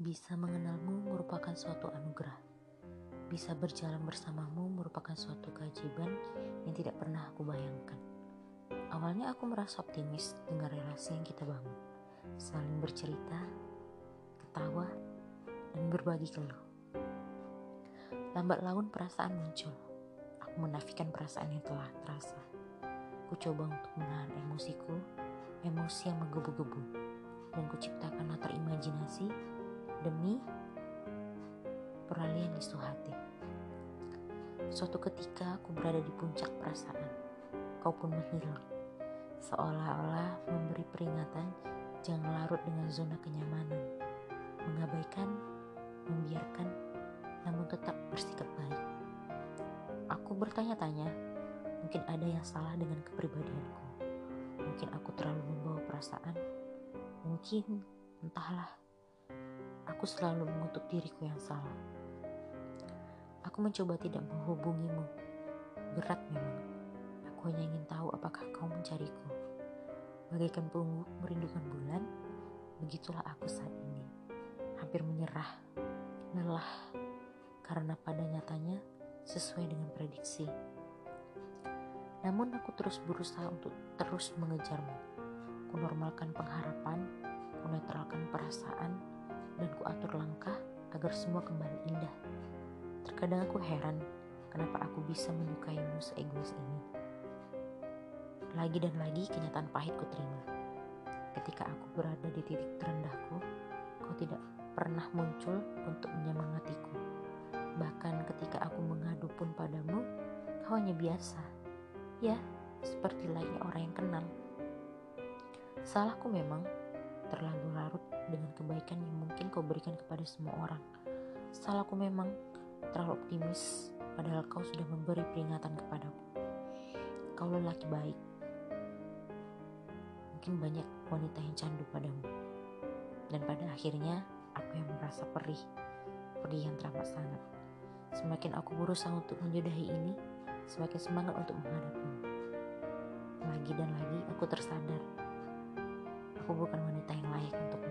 Bisa mengenalmu merupakan suatu anugerah. Bisa berjalan bersamamu merupakan suatu keajaiban yang tidak pernah aku bayangkan. Awalnya aku merasa optimis dengan relasi yang kita bangun. Saling bercerita, ketawa, dan berbagi keluh. Lambat laun perasaan muncul. Aku menafikan perasaan yang telah terasa. Ku coba untuk menahan emosiku, emosi yang menggebu-gebu, dan kuciptakan latar imajinasi demi peralihan isu hati. Suatu ketika aku berada di puncak perasaan, kau pun menghilang. Seolah-olah memberi peringatan jangan larut dengan zona kenyamanan. Mengabaikan, membiarkan, namun tetap bersikap baik. Aku bertanya-tanya, mungkin ada yang salah dengan kepribadianku. Mungkin aku terlalu membawa perasaan. Mungkin, entahlah, aku selalu mengutuk diriku yang salah. Aku mencoba tidak menghubungimu. Berat memang. Aku hanya ingin tahu apakah kau mencariku. Bagaikan pungguk merindukan bulan, begitulah aku saat ini. Hampir menyerah, lelah, karena pada nyatanya sesuai dengan prediksi. Namun aku terus berusaha untuk terus mengejarmu. Kunormalkan pengharapan, kunetralkan perasaan, dan kuatur langkah agar semua kembali indah. Terkadang aku heran kenapa aku bisa menyukaimu seegois ini. Lagi dan lagi kenyataan pahit ku terima. Ketika aku berada di titik terendahku, kau tidak pernah muncul untuk menyemangatiku. Bahkan ketika aku mengadu pun padamu, kau hanya biasa. Ya, seperti layaknya orang yang kenal. Salahku memang terlalu larut dengan kebaikan yang mungkin kau berikan kepada semua orang. Salahku memang terlalu optimis, padahal kau sudah memberi peringatan kepadaku. Kau lelaki baik. Mungkin banyak wanita yang candu padamu. Dan pada akhirnya, aku yang merasa perih. Perih yang teramat sangat. Semakin aku berusaha untuk menjodahi ini, semakin semangat untuk menghadapimu. Lagi dan lagi aku tersadar, aku bukan wanita yang layak untukmu.